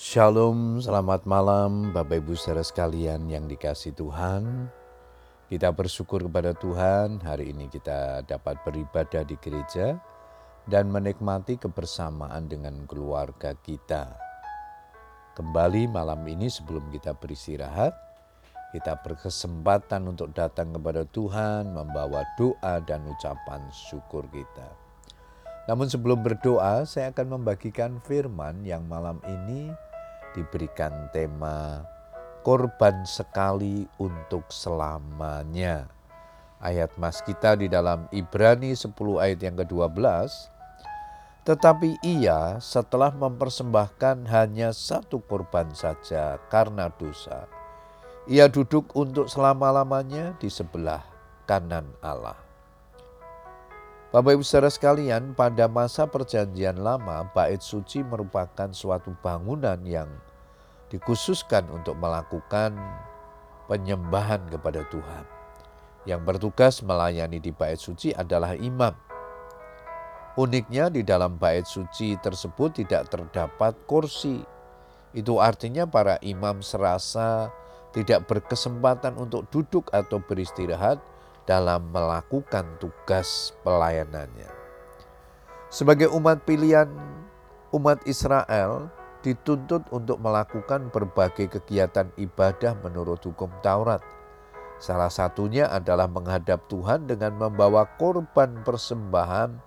Shalom, selamat malam Bapak Ibu saudara sekalian yang dikasih Tuhan. Kita bersyukur kepada Tuhan hari ini kita dapat beribadah di gereja dan menikmati kebersamaan dengan keluarga kita. Kembali malam ini sebelum kita beristirahat, kita berkesempatan untuk datang kepada Tuhan membawa doa dan ucapan syukur kita. Namun sebelum berdoa, saya akan membagikan firman yang malam ini diberikan tema korban sekali untuk selamanya. Ayat mas kita di dalam Ibrani 10 ayat yang ke-12. Tetapi ia setelah mempersembahkan hanya satu korban saja karena dosa. Ia duduk untuk selama-lamanya di sebelah kanan Allah. Bapak Ibu saudara sekalian, pada masa perjanjian lama, bait suci merupakan suatu bangunan yang dikhususkan untuk melakukan penyembahan kepada Tuhan. Yang bertugas melayani di bait suci adalah imam. Uniknya di dalam bait suci tersebut tidak terdapat kursi. Itu artinya para imam serasa tidak berkesempatan untuk duduk atau beristirahat, dalam melakukan tugas pelayanannya. Sebagai umat pilihan umat Israel dituntut untuk melakukan berbagai kegiatan ibadah menurut hukum Taurat. Salah satunya adalah menghadap Tuhan dengan membawa korban persembahan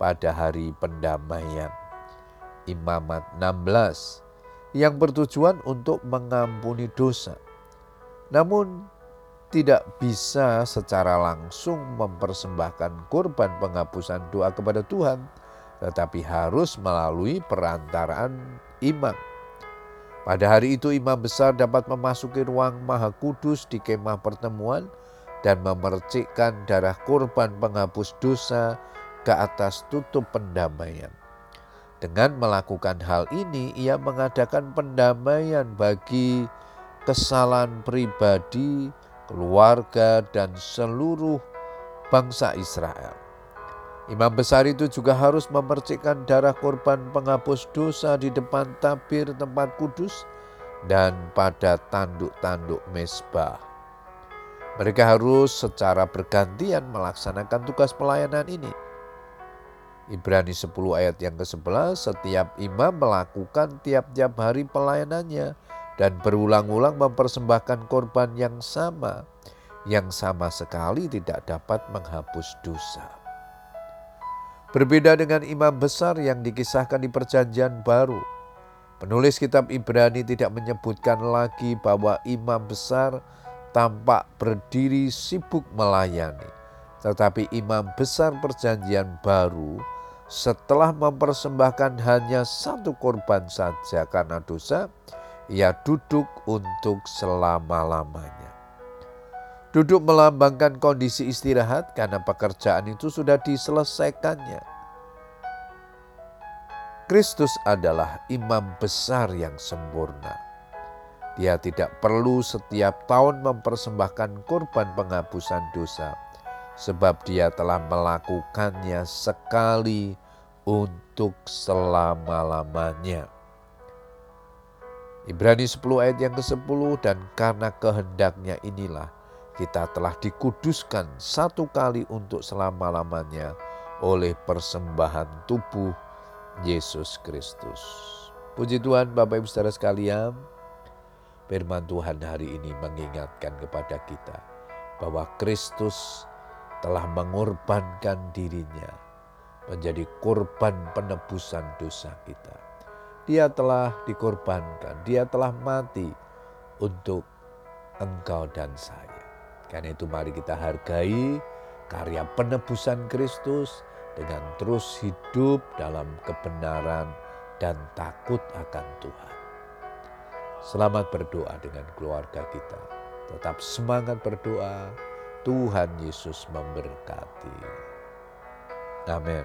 pada hari pendamaian. Imamat 16 yang bertujuan untuk mengampuni dosa. Namun tidak bisa secara langsung mempersembahkan korban penghapusan doa kepada Tuhan, tetapi harus melalui perantaraan imam. Pada hari itu imam besar dapat memasuki ruang maha kudus di kemah pertemuan dan memercikkan darah korban penghapus dosa ke atas tutup pendamaian. Dengan melakukan hal ini, ia mengadakan pendamaian bagi kesalahan pribadi, keluarga, dan seluruh bangsa Israel. Imam besar itu juga harus memercikkan darah korban penghapus dosa di depan tabir tempat kudus dan pada tanduk-tanduk mesbah. Mereka harus secara bergantian melaksanakan tugas pelayanan ini. Ibrani 10 ayat yang ke-11, setiap imam melakukan tiap-tiap hari pelayanannya dan berulang-ulang mempersembahkan korban yang sama, yang sama sekali tidak dapat menghapus dosa. Berbeda dengan imam besar yang dikisahkan di Perjanjian Baru, penulis Kitab Ibrani tidak menyebutkan lagi bahwa imam besar tampak berdiri sibuk melayani, tetapi imam besar Perjanjian Baru setelah mempersembahkan hanya satu korban saja karena dosa, ia duduk untuk selama-lamanya. Duduk melambangkan kondisi istirahat karena pekerjaan itu sudah diselesaikannya. Kristus adalah imam besar yang sempurna. Dia tidak perlu setiap tahun mempersembahkan korban penghapusan dosa, sebab dia telah melakukannya sekali untuk selama-lamanya. Ibrani 10 ayat yang ke-10 dan karena kehendaknya inilah kita telah dikuduskan satu kali untuk selama-lamanya oleh persembahan tubuh Yesus Kristus. Puji Tuhan Bapak Ibu Saudara sekalian, firman Tuhan hari ini mengingatkan kepada kita bahwa Kristus telah mengorbankan dirinya menjadi korban penebusan dosa kita dia telah dikorbankan, dia telah mati untuk engkau dan saya. Karena itu mari kita hargai karya penebusan Kristus dengan terus hidup dalam kebenaran dan takut akan Tuhan. Selamat berdoa dengan keluarga kita. Tetap semangat berdoa. Tuhan Yesus memberkati. Amin.